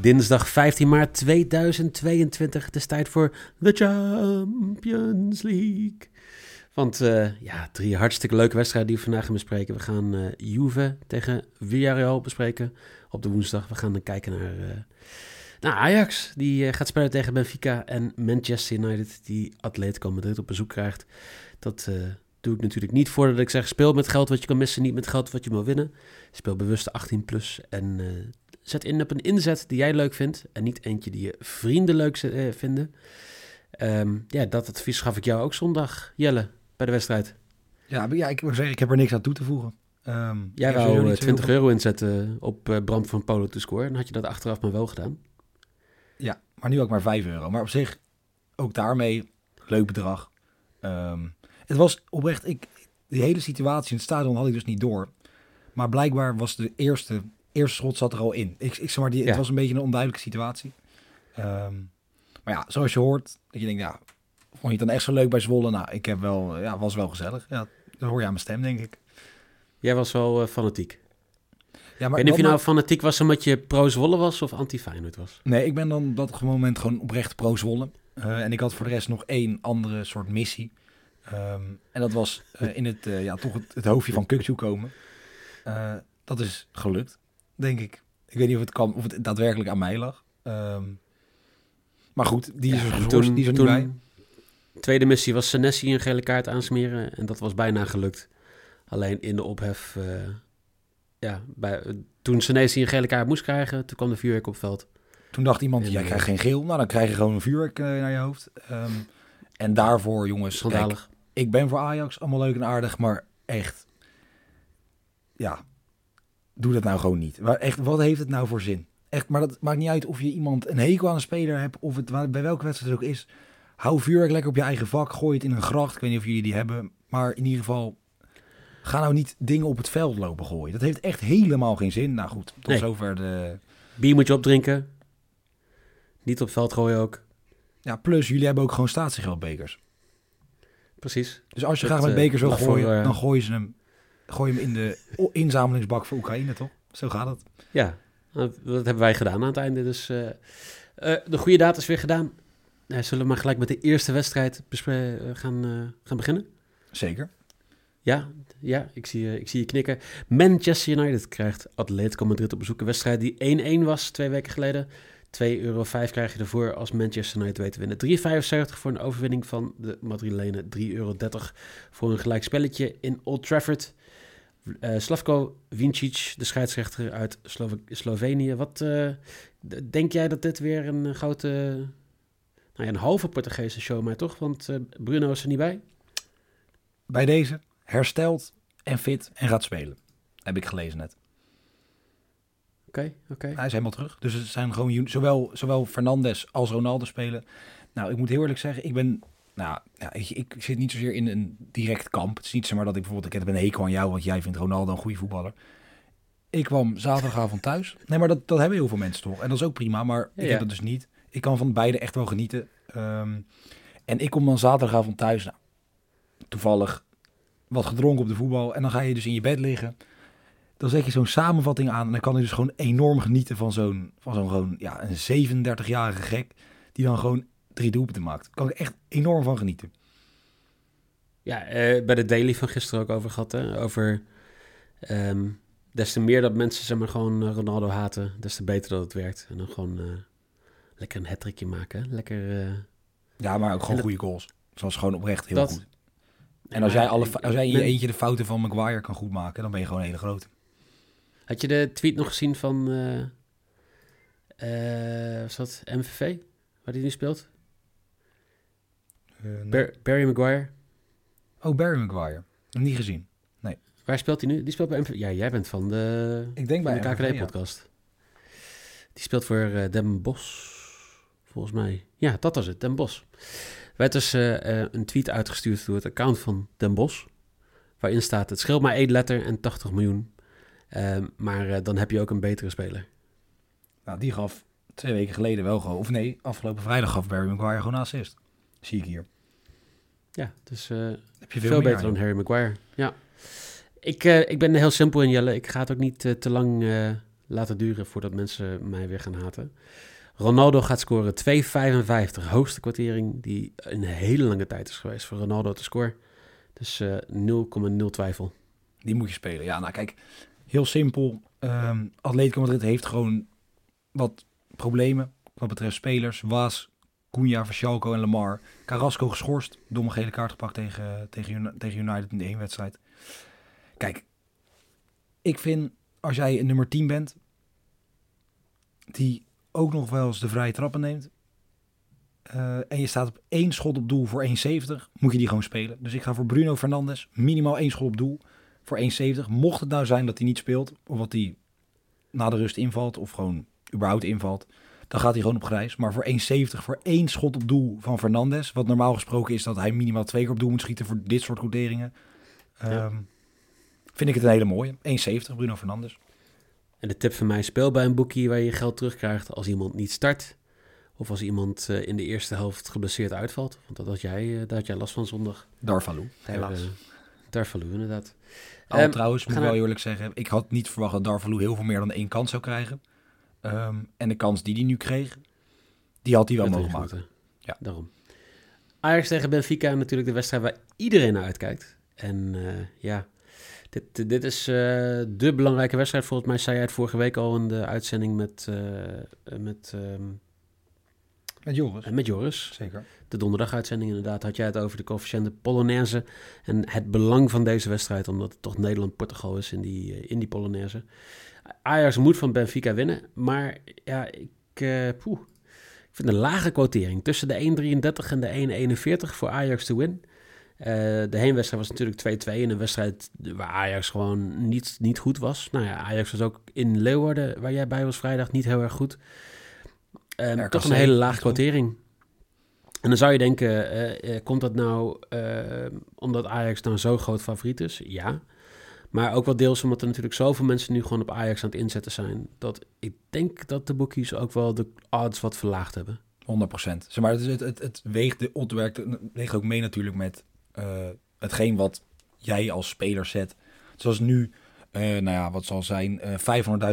Dinsdag 15 maart 2022. Het is tijd voor de Champions League. Want uh, ja, drie hartstikke leuke wedstrijden die we vandaag gaan bespreken. We gaan uh, Juve tegen Villarreal bespreken op de woensdag. We gaan dan kijken naar, naar Ajax. Die gaat spelen tegen Benfica. En Manchester United die Atletico Madrid op bezoek krijgt. Dat doe ik natuurlijk niet voordat ik zeg... speel met geld wat je kan missen, niet met geld wat je wil winnen. Speel bewust 18 plus en Zet in op een inzet die jij leuk vindt en niet eentje die je vrienden leuk uh, vinden. Um, ja, dat advies gaf ik jou ook zondag, Jelle, bij de wedstrijd. Ja, ja ik moet zeggen, ik heb er niks aan toe te voegen. Um, jij wou 20 euro inzetten op uh, Brand van Polo to score. Dan had je dat achteraf maar wel gedaan. Ja, maar nu ook maar 5 euro. Maar op zich, ook daarmee, leuk bedrag. Um, het was oprecht, ik, die hele situatie in het stadion had ik dus niet door. Maar blijkbaar was de eerste eerste schot zat er al in. Ik, ik zeg maar, die, het was een beetje een onduidelijke situatie. Um, maar ja, zoals je hoort, dat je denkt, ja, vond je het dan echt zo leuk bij Zwolle? Nou, ik heb wel, ja, was wel gezellig. Ja, dat hoor je aan mijn stem, denk ik. Jij was wel uh, fanatiek. Ja, maar niet of je nou fanatiek was omdat je pro-Zwolle was of anti-Feyenoord was. Nee, ik ben dan op dat moment gewoon oprecht pro-Zwolle. Uh, en ik had voor de rest nog één andere soort missie. Um, en dat was uh, in het, ja, toch het, het hoofdje van Kukzu komen. dat is gelukt denk ik. Ik weet niet of het kan, of het daadwerkelijk aan mij lag. Um, maar goed, die is, ja, er, toen, die is er toen, niet bij. Tweede missie was Senesi een gele kaart aansmeren. En dat was bijna gelukt. Alleen in de ophef... Uh, ja, bij, toen Senesi een gele kaart moest krijgen, toen kwam de vuurwerk op veld. Toen dacht iemand, jij krijgt geen geel. Nou, dan krijg je gewoon een vuurwerk uh, naar je hoofd. Um, en daarvoor, jongens, kijk, ik ben voor Ajax allemaal leuk en aardig, maar echt, ja, doe dat nou gewoon niet. Echt, wat heeft het nou voor zin? Echt, maar dat maakt niet uit of je iemand een hekel aan een speler hebt of het bij welke wedstrijd het ook is. Hou vuurwerk lekker op je eigen vak, gooi het in een gracht. Ik weet niet of jullie die hebben, maar in ieder geval ga nou niet dingen op het veld lopen gooien. Dat heeft echt helemaal geen zin. Nou goed, tot zover de... Bier moet je opdrinken. Niet op het veld gooien ook. Ja, plus jullie hebben ook gewoon statiegeldbekers. Precies. Dus als je graag met bekers wil gooien, voor, uh... dan gooi je ze hem gooi hem in de inzamelingsbak voor Oekraïne, toch? Zo gaat het. Ja, dat hebben wij gedaan aan het einde. Dus uh, uh, de goede data is weer gedaan. Zullen we maar gelijk met de eerste wedstrijd gaan, gaan beginnen? Zeker. Ja, ja ik, zie, ik zie je knikken. Manchester United krijgt Atletico Madrid op bezoek. Een wedstrijd die 1-1 was twee weken geleden. 2,5 euro krijg je ervoor als Manchester United weet te winnen. 3,75 voor een overwinning van de Madrilenen. 3,30 euro voor een gelijk spelletje in Old Trafford. Uh, Slavko Vincic, de scheidsrechter uit Slove Slovenië. Wat uh, denk jij dat dit weer een grote, nou ja, een halve Portugese show, maar toch? Want Bruno is er niet bij. Bij deze hersteld en fit en gaat spelen. Heb ik gelezen net. Oké, oké. Hij is helemaal terug. Dus het zijn gewoon zowel, zowel Fernandes als Ronaldo spelen. Nou, ik moet heel eerlijk zeggen, ik ben nou, ja, ik, ik, zit niet zozeer in een direct kamp. Het is niet zomaar dat ik bijvoorbeeld, ik heb een hekel aan jou, want jij vindt Ronaldo een goede voetballer. Ik kwam zaterdagavond thuis. Nee, maar dat, dat hebben heel veel mensen toch. En dat is ook prima, maar ik heb het dus niet. Ik kan van beide echt wel genieten. Um, en ik kom dan zaterdagavond thuis. Nou, toevallig wat gedronken op de voetbal. En dan ga je dus in je bed liggen. Dan zet je zo'n samenvatting aan. En dan kan je dus gewoon enorm genieten van zo'n, van zo'n gewoon, ja, een 37-jarige gek. Die dan gewoon drie doelpunten maakt. Daar kan ik echt enorm van genieten. Ja, uh, bij de daily van gisteren ook over gehad. Hè? Over um, des te meer dat mensen zeg maar, gewoon eh, Ronaldo haten, des te beter dat het werkt. En dan gewoon uh, lekker een hattrickje maken. Lekker, uh... Ja, maar ook gewoon goede goals. Zoals gewoon oprecht heel dat... goed. En als jij, alle, als jij in je eentje de fouten van Maguire kan goed maken, dan ben je gewoon een hele grote. Had je de tweet nog gezien van... eh eh, was dat MVV? Waar die nu speelt? Eh, nee. Bar- Barry Maguire. oh, Barry Maguire. Niet gezien. Waar speelt hij nu? Die speelt bij. Ja, jij bent van de, Ik denk bij de ja. KKD-podcast. Die speelt voor eh Den Bosch, volgens mij. Ja, dat was het, Den. Er werd dus eh, eh, een tweet uitgestuurd door het account van Den Bosch. Waarin staat, het scheelt maar één letter en 80 miljoen. Ehm, maar eh, dan heb je ook een betere speler. Nou, die gaf twee weken geleden wel gewoon... Of nee, afgelopen vrijdag gaf Barry Maguire gewoon een assist. Zie ik hier. Ja, dus Heb je veel, beter dan. Harry Maguire. Ja. Ik, eh, ik ben heel simpel in, Jelle. Ik ga het ook niet eh, te lang laten duren voordat mensen mij weer gaan haten. Ronaldo gaat scoren 2,55. Hoogste kwartering die een hele lange tijd is geweest voor Ronaldo te scoren. Dus eh 0,0 twijfel. Die moet je spelen. Ja, nou kijk, heel simpel. Ehm Atletico Madrid heeft gewoon wat problemen wat betreft spelers. Waas, Cunha, Verschalco en Lamar. Carrasco geschorst. Domme gele kaart gepakt tegen, tegen, tegen United in de één wedstrijd. Kijk, ik vind als jij een nummer 10 bent, die ook nog wel eens de vrije trappen neemt. eh, en je staat op één schot op doel voor 1,70, moet je die gewoon spelen. Dus ik ga voor Bruno Fernandes minimaal één schot op doel voor 1,70. Mocht het nou zijn dat hij niet speelt, of dat hij na de rust invalt, of gewoon überhaupt invalt, dan gaat hij gewoon op grijs. Maar voor 1,70 voor één schot op doel van Fernandes, wat normaal gesproken is dat hij minimaal twee keer op doel moet schieten voor dit soort quoteringen, ehm, vind ik het een hele mooie. 1,70 Bruno Fernandes. En de tip van mij, speel bij een boekie waar je geld terugkrijgt als iemand niet start. Of als iemand eh, in de eerste helft geblesseerd uitvalt. Want dat had jij, eh, daar had jij last van zondag. Darvalu, helaas. Eh, Darvalu, inderdaad. Al Ehm, trouwens, moet ik wel we- eerlijk zeggen, ik had niet verwacht dat Darvalu heel veel meer dan één kans zou krijgen. Ehm, en de kans die hij nu kreeg, die had hij wel Met mogen maken. Ja. Daarom. Ajax tegen Benfica, natuurlijk de wedstrijd waar iedereen naar uitkijkt. En eh, ja, dit, dit is eh, de belangrijke wedstrijd. Volgens mij zei jij het vorige week al in de uitzending met, eh, met, ehm, Met Joris. met Joris. Zeker. De donderdaguitzending inderdaad had jij het over de coëfficiënte Polonaise. En het belang van deze wedstrijd, omdat het toch Nederland-Portugal is in die, in die Polonaise. Ajax moet van Benfica winnen, maar ja, ik, eh, poeh, ik vind een lage quotering. Tussen de 1,33 en de 1,41 voor Ajax to win. Eh, de heenwedstrijd was natuurlijk 2-2 in een wedstrijd waar Ajax gewoon niet, niet goed was. Nou ja, Ajax was ook in Leeuwarden, waar jij bij was vrijdag, niet heel erg goed. Ehm, RKC, toch een hele lage quotering. En dan zou je denken, eh, komt dat nou eh, omdat Ajax nou zo groot favoriet is? Ja. Maar ook wel deels omdat er natuurlijk zoveel mensen nu gewoon op Ajax aan het inzetten zijn. Dat ik denk dat de boekies ook wel de odds wat verlaagd hebben. 100%. Zeg maar, het, het, het, het weegt, de het weegt ook mee natuurlijk met eh, hetgeen wat jij als speler zet. Zoals nu, eh, nou ja, wat zal zijn, eh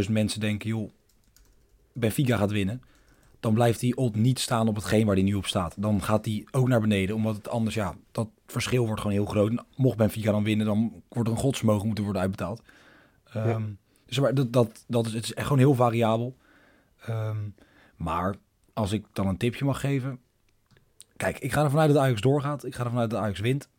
500.000 mensen denken, joh, Benfica gaat winnen. Dan blijft die odd niet staan op hetgeen waar die nu op staat. Dan gaat die ook naar beneden, omdat het anders, ja, dat verschil wordt gewoon heel groot. En Mocht Benfica dan winnen, dan wordt er een godsmogen moeten worden uitbetaald. Ehm, dus maar dat, dat, dat is, het is echt gewoon heel variabel. Ehm, maar als ik dan een tipje mag geven. Kijk, ik ga ervan uit dat Ajax doorgaat. Ik ga ervan uit dat Ajax wint.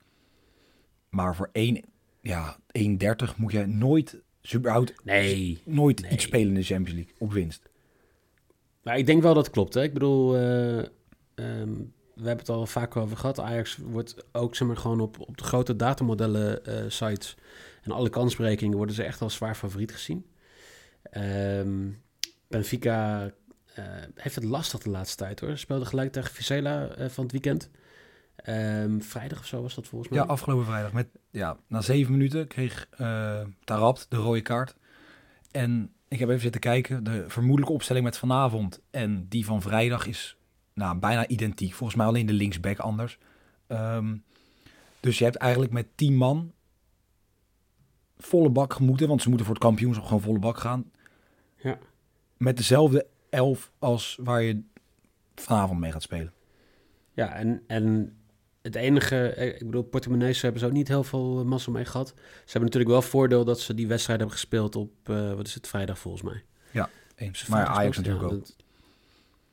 Maar voor 1, ja, 1,30 moet je nooit, überhaupt, Nee. nooit Nee. iets spelen in de Champions League op winst. Maar ik denk wel dat het klopt. Hè? Ik bedoel, eh, ehm, we hebben het al vaak over gehad. Ajax wordt ook zeg maar, gewoon op, op de grote datamodellen eh, sites en alle kansberekeningen worden ze echt als zwaar favoriet gezien. Ehm, Benfica eh, heeft het lastig de laatste tijd hoor. Ze speelden gelijk tegen Vizela van het weekend. Ehm, vrijdag of zo was dat volgens mij. Ja, afgelopen vrijdag. Met, ja, na zeven minuten kreeg Tarabt de rode kaart. En ik heb even zitten kijken. De vermoedelijke opstelling met vanavond en die van vrijdag is nou, bijna identiek. Volgens mij alleen de linksback anders. Ehm, dus je hebt eigenlijk met tien man volle bak gemoeten. Want ze moeten voor het kampioenschap gewoon volle bak gaan. Ja. Met dezelfde elf als waar je vanavond mee gaat spelen. Ja, en, en het enige, eh, ik bedoel, portemonnees hebben ze ook niet heel veel eh, massa mee gehad. Ze hebben natuurlijk wel voordeel dat ze die wedstrijd hebben gespeeld op, eh, wat is het, vrijdag volgens mij. Eens. Dus Maar Ajax natuurlijk ja, ook. dat-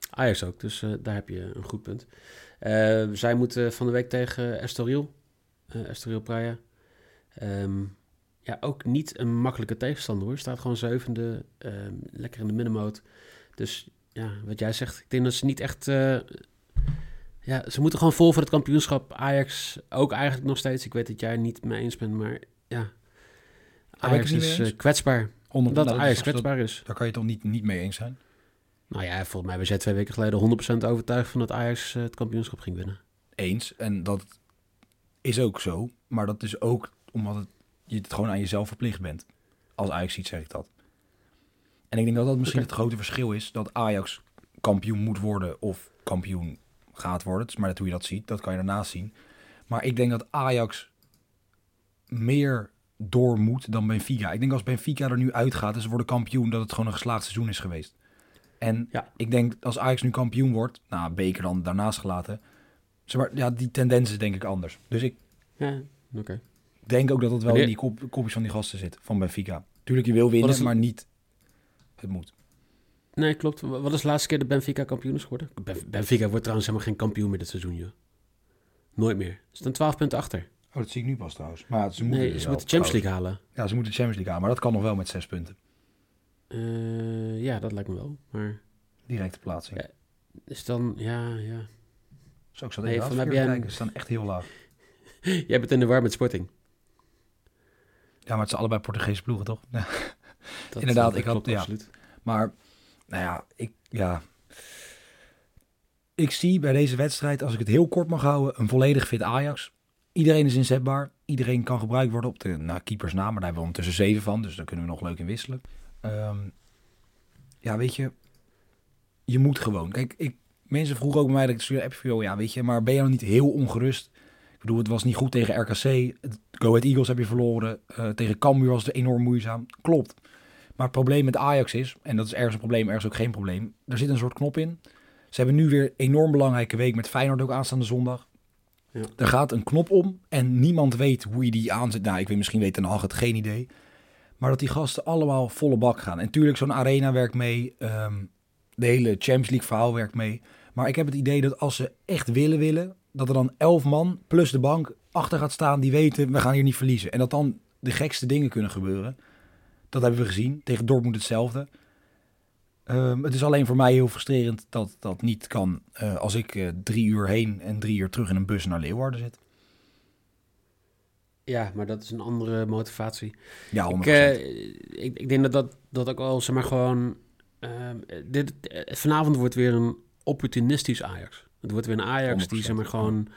Ajax ook, dus daar heb je een goed punt. Zij moeten van de week tegen Estoril, Estoril Praia. Ehm, ja, ook niet een makkelijke tegenstander hoor. Staat gewoon zevende, ehm, lekker in de middenmoot. Dus ja, wat jij zegt, ik denk dat ze niet echt... ja, ze moeten gewoon vol voor het kampioenschap. Ajax ook eigenlijk nog steeds. Ik weet dat jij het niet mee eens bent, maar ja. ik Ajax is eh, kwetsbaar. Onder, Dat nou, Ajax kwetsbaar is. Daar kan je toch niet, niet mee eens zijn? Nou ja, volgens mij was jij twee weken geleden 100% overtuigd van dat Ajax eh, het kampioenschap ging winnen. Eens. En dat is ook zo. Maar dat is ook omdat het, je het gewoon aan jezelf verplicht bent. Als Ajax ziet, zeg ik dat. En ik denk dat dat misschien het grote verschil is. Dat Ajax kampioen moet worden of kampioen gaat worden. Het is maar net hoe je dat ziet. Dat kan je daarnaast zien. Maar ik denk dat Ajax meer door moet dan Benfica. Ik denk als Benfica er nu uitgaat en ze worden kampioen... dat het gewoon een geslaagd seizoen is geweest. En Ja. ik denk als Ajax nu kampioen wordt... nou, Beker dan daarnaast gelaten... Maar, ja, die tendens is denk ik anders. Dus ik Ja, denk ook dat het wel in die kop, kopjes van die gasten zit, van Benfica. Tuurlijk, je wil winnen, maar niet... Het moet. Nee, klopt. Wa- Wat is de laatste keer dat Benfica kampioen is geworden? Ben- Benfica wordt trouwens helemaal geen kampioen meer dit seizoen, joh. Nooit meer. Ze staan 12 punten achter. Oh, dat zie ik nu pas trouwens. Maar ze moeten, Nee, dus ze wel moeten de Champions League halen. Ja, ze moeten de Champions League halen, maar dat kan nog wel met zes punten. Eh, ja, dat lijkt me wel. Maar Directe plaatsing. Ja. is dan, ja, ja. Zo, ik zat even van nee, mij ben jij kijken. Ze staan echt heel laag. Jij bent in de war met Sporting. Ja, maar het zijn allebei Portugese ploegen, toch? Ja. Dat, Inderdaad, eh, ik had- klopt ja. absoluut. Maar, nou ja, ik, ja. Ik zie bij deze wedstrijd, als ik het heel kort mag houden, een volledig fit Ajax. Iedereen is inzetbaar. Iedereen kan gebruikt worden op de nou, keepers na. Maar daar hebben we ondertussen zeven van. Dus daar kunnen we nog leuk in wisselen. Ehm, ja, weet je. Je moet gewoon. Kijk, ik, mensen vroegen ook bij mij dat ik appje van, joh, ja, weet je. Maar ben je nou niet heel ongerust? Ik bedoel, het was niet goed tegen RKC. Het- Go Ahead Eagles heb je verloren. Eh, tegen Cambuur was het enorm moeizaam. Klopt. Maar het probleem met Ajax is, en dat is ergens een probleem, ergens ook geen probleem. Er zit een soort knop in. Ze hebben nu weer een enorm belangrijke week met Feyenoord ook aanstaande zondag. Ja. Er gaat een knop om en niemand weet hoe je die aanzet. Nou, ik weet misschien weet Ten Hag het, geen idee. Maar dat die gasten allemaal volle bak gaan. En tuurlijk, zo'n arena werkt mee. ehm, de hele Champions League verhaal werkt mee. Maar ik heb het idee dat als ze echt willen willen, dat er dan elf man plus de bank achter gaat staan die weten, we gaan hier niet verliezen. En dat dan de gekste dingen kunnen gebeuren. Dat hebben we gezien. Tegen Dortmund hetzelfde. Ehm, het is alleen voor mij heel frustrerend dat dat niet kan eh, als ik eh, drie uur heen en drie uur terug in een bus naar Leeuwarden zit. Ja, maar dat is een andere motivatie. Ja, 100%. Ik, eh, ik, ik denk dat dat, dat ook wel, zeg maar, gewoon... ehm, dit, vanavond wordt weer een opportunistisch Ajax. Het wordt weer een Ajax die, 100%, zeg maar, gewoon...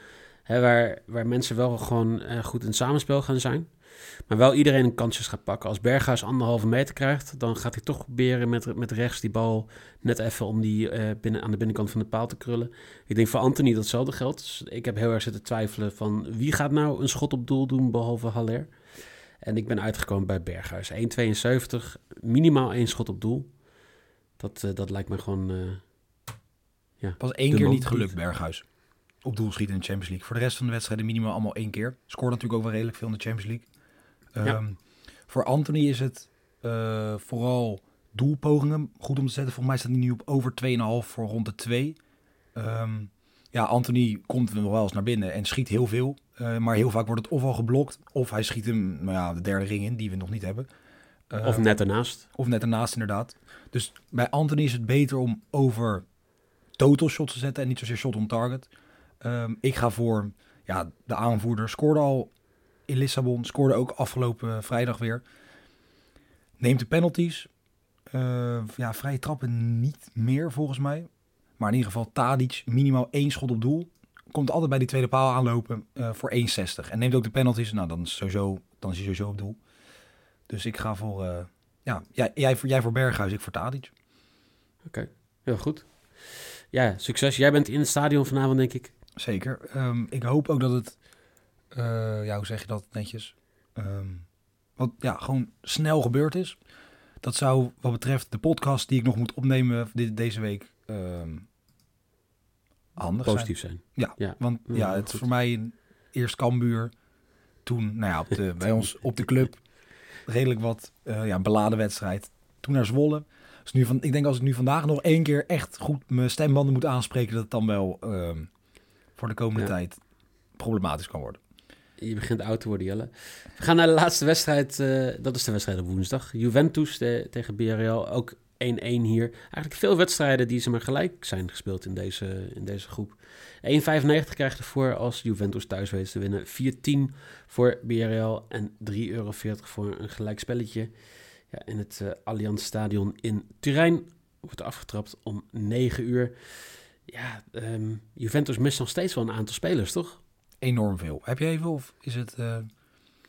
Hè, waar, waar mensen wel gewoon goed in het samenspel gaan zijn. Maar wel iedereen een kansjes gaat pakken. Als Berghuis anderhalve meter krijgt, dan gaat hij toch proberen met, met rechts die bal net even om die eh, binnen, aan de binnenkant van de paal te krullen. Ik denk voor Anthony dat hetzelfde geldt. Dus ik heb heel erg zitten twijfelen van wie gaat nou een schot op doel doen behalve Haller. En ik ben uitgekomen bij Berghuis. 1,72, minimaal één schot op doel. Dat, eh, dat lijkt me gewoon... eh, Pas één keer niet gelukt. Berghuis. Op doel schieten in de Champions League. Voor de rest van de wedstrijden minimaal allemaal één keer. Scoort natuurlijk ook wel redelijk veel in de Champions League. Ja. Ehm, Voor Anthony is het eh, vooral doelpogingen goed om te zetten. Volgens mij staat hij nu op over 2,5 voor rond de 2. Ehm, ja, Anthony komt nog wel eens naar binnen en schiet heel veel. Eh, maar heel vaak wordt het of al geblokt, of hij schiet hem nou ja, de derde ring in, die we nog niet hebben. Eh, of net ernaast. of net ernaast inderdaad. Dus bij Anthony is het beter om over total shots te zetten en niet zozeer shot on target. Ehm, ik ga voor ja, de aanvoerder. Scoorde al in Lissabon. Scoorde ook afgelopen vrijdag weer. Neemt de penalties. Eh, ja, vrije trappen niet meer volgens mij. Maar in ieder geval Tadic minimaal één schot op doel. Komt altijd bij die tweede paal aanlopen eh, voor 1,60. En neemt ook de penalties. Nou, dan is, sowieso, dan is hij sowieso op doel. Dus ik ga voor... eh, ja, jij, jij, voor, jij voor Berghuis, ik voor Tadic. Oké, heel goed. Ja, succes. Jij bent in het stadion vanavond, denk ik. Zeker. Ehm, ik hoop ook dat het, eh, ja, hoe zeg je dat netjes? Ehm, wat ja, gewoon snel gebeurd is. Dat zou wat betreft de podcast die ik nog moet opnemen dit, deze week ehm handig Positief zijn. zijn. Ja, Ja. want Ja, ja, het is voor mij een, eerst Cambuur, toen nou ja, op de, bij ons op de club redelijk wat eh, ja, beladen wedstrijd. Toen naar Zwolle. Dus nu van, ik denk als ik nu vandaag nog één keer echt goed mijn stembanden moet aanspreken, dat het dan wel ehm, voor de komende Ja. tijd problematisch kan worden. Je begint oud te worden, Jelle. We gaan naar de laatste wedstrijd. eh, dat is de wedstrijd op woensdag. Juventus te- tegen BRL. Ook 1-1 hier. Eigenlijk veel wedstrijden die ze maar gelijk zijn gespeeld in deze, in deze groep. 1,95 krijgt ervoor als Juventus thuis weet te winnen. 4,10 voor BRL en 3,40 euro voor een gelijk spelletje. Ja, in het eh Allianz Stadion in Turijn wordt afgetrapt om 9 uur. Ja, ehm, Juventus mist nog steeds wel een aantal spelers, toch? Enorm veel. Heb je even of is het eh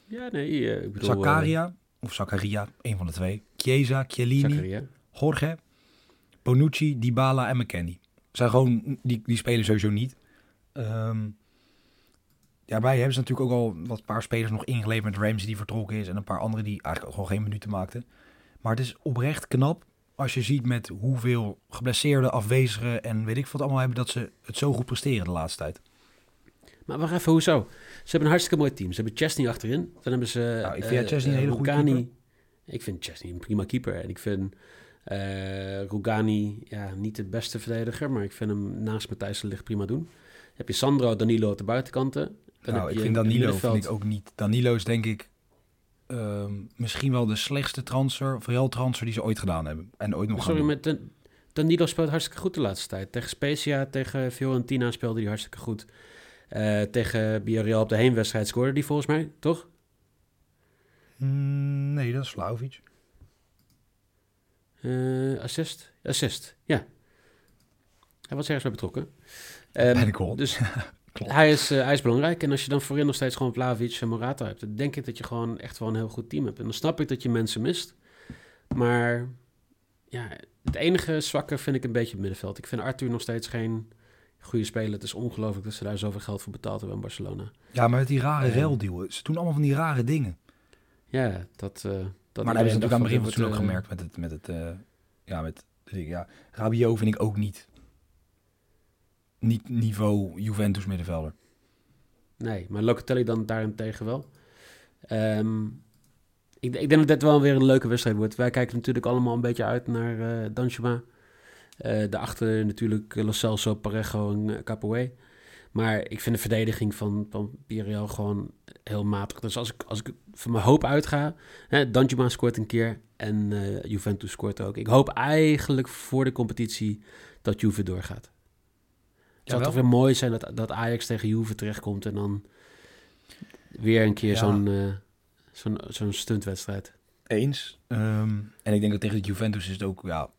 Ja, nee, eh, ik bedoel... Zakaria of Zakaria, een van de twee. Chiesa, eh, Chiellini, Zakaria. Jorge, Bonucci, Dybala en McKennie. Zijn gewoon, die, die spelen sowieso niet. Ehm daarbij hebben ze natuurlijk ook al wat paar spelers nog ingeleverd. Met Ramsey die vertrokken is en een paar anderen die eigenlijk ook gewoon geen minuten maakten. Maar het is oprecht knap als je ziet met hoeveel geblesseerde, afwezigen en weet ik wat allemaal hebben, dat ze het zo goed presteren de laatste tijd. Maar wacht even, hoezo? Ze hebben een hartstikke mooi team. Ze hebben Chesney achterin. Dan hebben ze... Nou, ik vind eh, Chesney een hele eh, goede Rugani. keeper. Ik vind Chesney een prima keeper. En ik vind eh Rugani ja, niet de beste verdediger, maar ik vind hem naast Matthijs Ligt prima doen. Dan heb je Sandro, Danilo op de buitenkanten. Dan nou, heb ik je vind Danilo vind ik ook niet. Danilo is denk ik ehm, misschien wel de slechtste transfer, of real transfer die ze ooit gedaan hebben. En ooit nog gaan Sorry, Dan- Danilo speelt hartstikke goed de laatste tijd. Tegen Spezia, tegen Fiorentina speelde hij hartstikke goed. Eh, tegen Villarreal op de heenwedstrijd scoorde die volgens mij, toch? Mm, nee, dat is Vlaovic. Eh, assist? Assist, ja. Hij was ergens bij betrokken. De goal. Dus hij is, eh, hij is belangrijk. En als je dan voorin nog steeds gewoon Vlaovic en Morata hebt... dan denk ik dat je gewoon echt wel een heel goed team hebt. En dan snap ik dat je mensen mist. Maar ja, het enige zwakke vind ik een beetje het middenveld. Ik vind Arthur nog steeds geen goede speler. Het is ongelooflijk dat ze daar zoveel geld voor betaald hebben in Barcelona. Ja, maar met die rare Eh. raildeal. Ze doen allemaal van die rare dingen. Ja, dat... eh dat maar daar hebben ze natuurlijk aan het begin van het ook gemerkt met het, met het, eh, ja, met, ja, Rabiot vind ik ook niet, niet niveau Juventus middenvelder. Nee, maar Locatelli dan daarentegen wel. Ehm, ik, ik denk dat dit wel weer een leuke wedstrijd wordt. Wij kijken natuurlijk allemaal een beetje uit naar eh Danjuma. Eh daarachter natuurlijk Lo Celso, Parejo en uh, Capoe. Maar ik vind de verdediging van, van Villarreal gewoon heel matig. Dus als ik, als ik van mijn hoop uitga... Hè, Danjuma scoort een keer en eh, Juventus scoort ook. Ik hoop eigenlijk voor de competitie dat Juve doorgaat. Het zou toch weer mooi zijn dat, dat Ajax tegen Juve terechtkomt en dan weer een keer Ja. zo'n eh, zo'n zo'n stuntwedstrijd. Eens. Ehm, en ik denk dat tegen de Juventus is het ook, ja,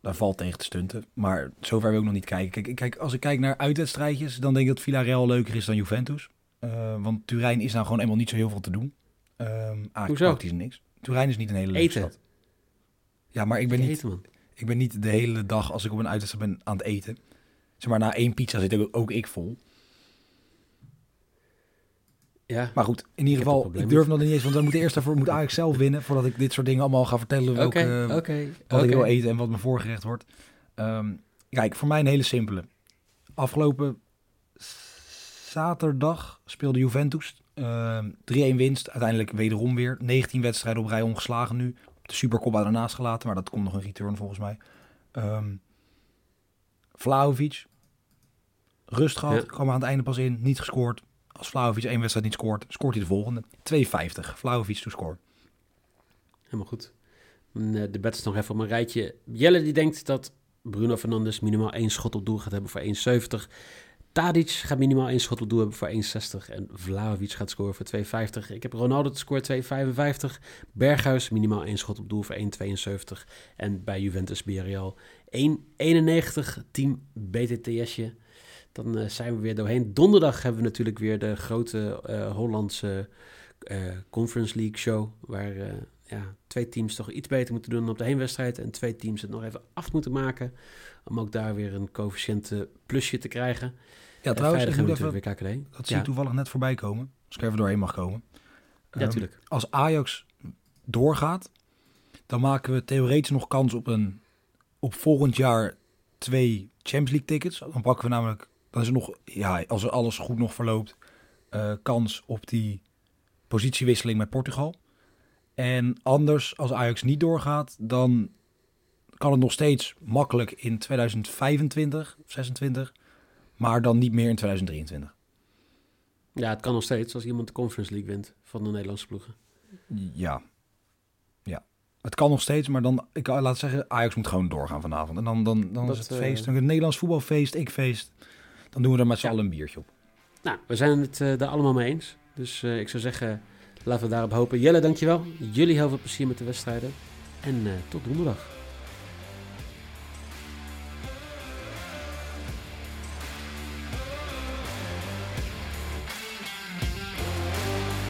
daar valt tegen te stunten. Maar zover wil ik nog niet kijken. Kijk, kijk, als ik kijk naar uitwedstrijdjes, dan denk ik dat Villarreal leuker is dan Juventus. Eh, want Turijn is nou gewoon eenmaal niet zo heel veel te doen. Eigenlijk Hoezo? praktisch niks. Turijn is niet een hele leuke Eten. stad. Ja, maar ik ben, niet, Eten, ik ben niet de hele dag als ik op een uitwedstrijd ben aan het eten. Zeg maar, na één pizza zit ook, ook ik vol. Ja, Maar goed, in ieder er geval, ik durf nog niet eens, want dan moet eerst daarvoor moet Ajax zelf winnen, voordat ik dit soort dingen allemaal ga vertellen welke, oké, oké. wat ik wil eten en wat mijn voorgerecht wordt. Ehm, kijk, voor mij een hele simpele. Afgelopen zaterdag speelde Juventus. Ehm 3-1 winst, uiteindelijk wederom weer. 19 wedstrijden op rij ongeslagen nu. De Supercoppa daarnaast gelaten, maar dat komt nog een return volgens mij. Ehm Vlahovic, rust gehad, Ja. kwam aan het einde pas in, niet gescoord. Als Vlahovic één wedstrijd niet scoort, scoort hij de volgende. 2,50. Vlahovic to score. Helemaal goed. Eh, de bed is nog even op een rijtje. Jelle die denkt dat Bruno Fernandes minimaal één schot op doel gaat hebben voor 1,70. Tadic gaat minimaal één schot op doel hebben voor 1,60. En Vlahovic gaat scoren voor 2,50. Ik heb Ronaldo te scoren 2,55. Berghuis minimaal één schot op doel voor 1,72. En bij Juventus BRL 1,91 team BTTS'je. Dan eh, zijn we weer doorheen. Donderdag hebben we natuurlijk weer de grote eh, Hollandse eh, Conference League show. Waar ja, twee teams toch iets beter moeten doen dan op de heenwedstrijd. En twee teams het nog even af moeten maken. Om ook daar weer een coëfficiënte plusje te krijgen. Ja, En trouwens, ik moet even, natuurlijk weer KKD. dat zie ik ja, toevallig net voorbij komen. Als ik er even doorheen mag komen. ja, Ehm, tuurlijk. als Ajax doorgaat, dan maken we theoretisch nog kans op een op volgend jaar twee Champions League tickets. Dan pakken we namelijk, dan is er nog, ja, als er alles goed nog verloopt, eh, kans op die positiewisseling met Portugal. En anders, als Ajax niet doorgaat, dan kan het nog steeds makkelijk in 2025 of 26, maar dan niet meer in 2023. Ja, het kan nog steeds als iemand de Conference League wint van de Nederlandse ploegen. Ja. Ja. Het kan nog steeds, maar dan, ik laat zeggen, Ajax moet gewoon doorgaan vanavond. En dan, dan, dan Dat, is het eh, feest. Dan het Nederlands voetbalfeest, ik feest. Dan doen we er met z'n Ja. allen een biertje op. Nou, we zijn het eh, daar allemaal mee eens. Dus eh, ik zou zeggen, laten we daarop hopen. Jelle, dankjewel. Jullie heel veel plezier met de wedstrijden. En eh, tot donderdag.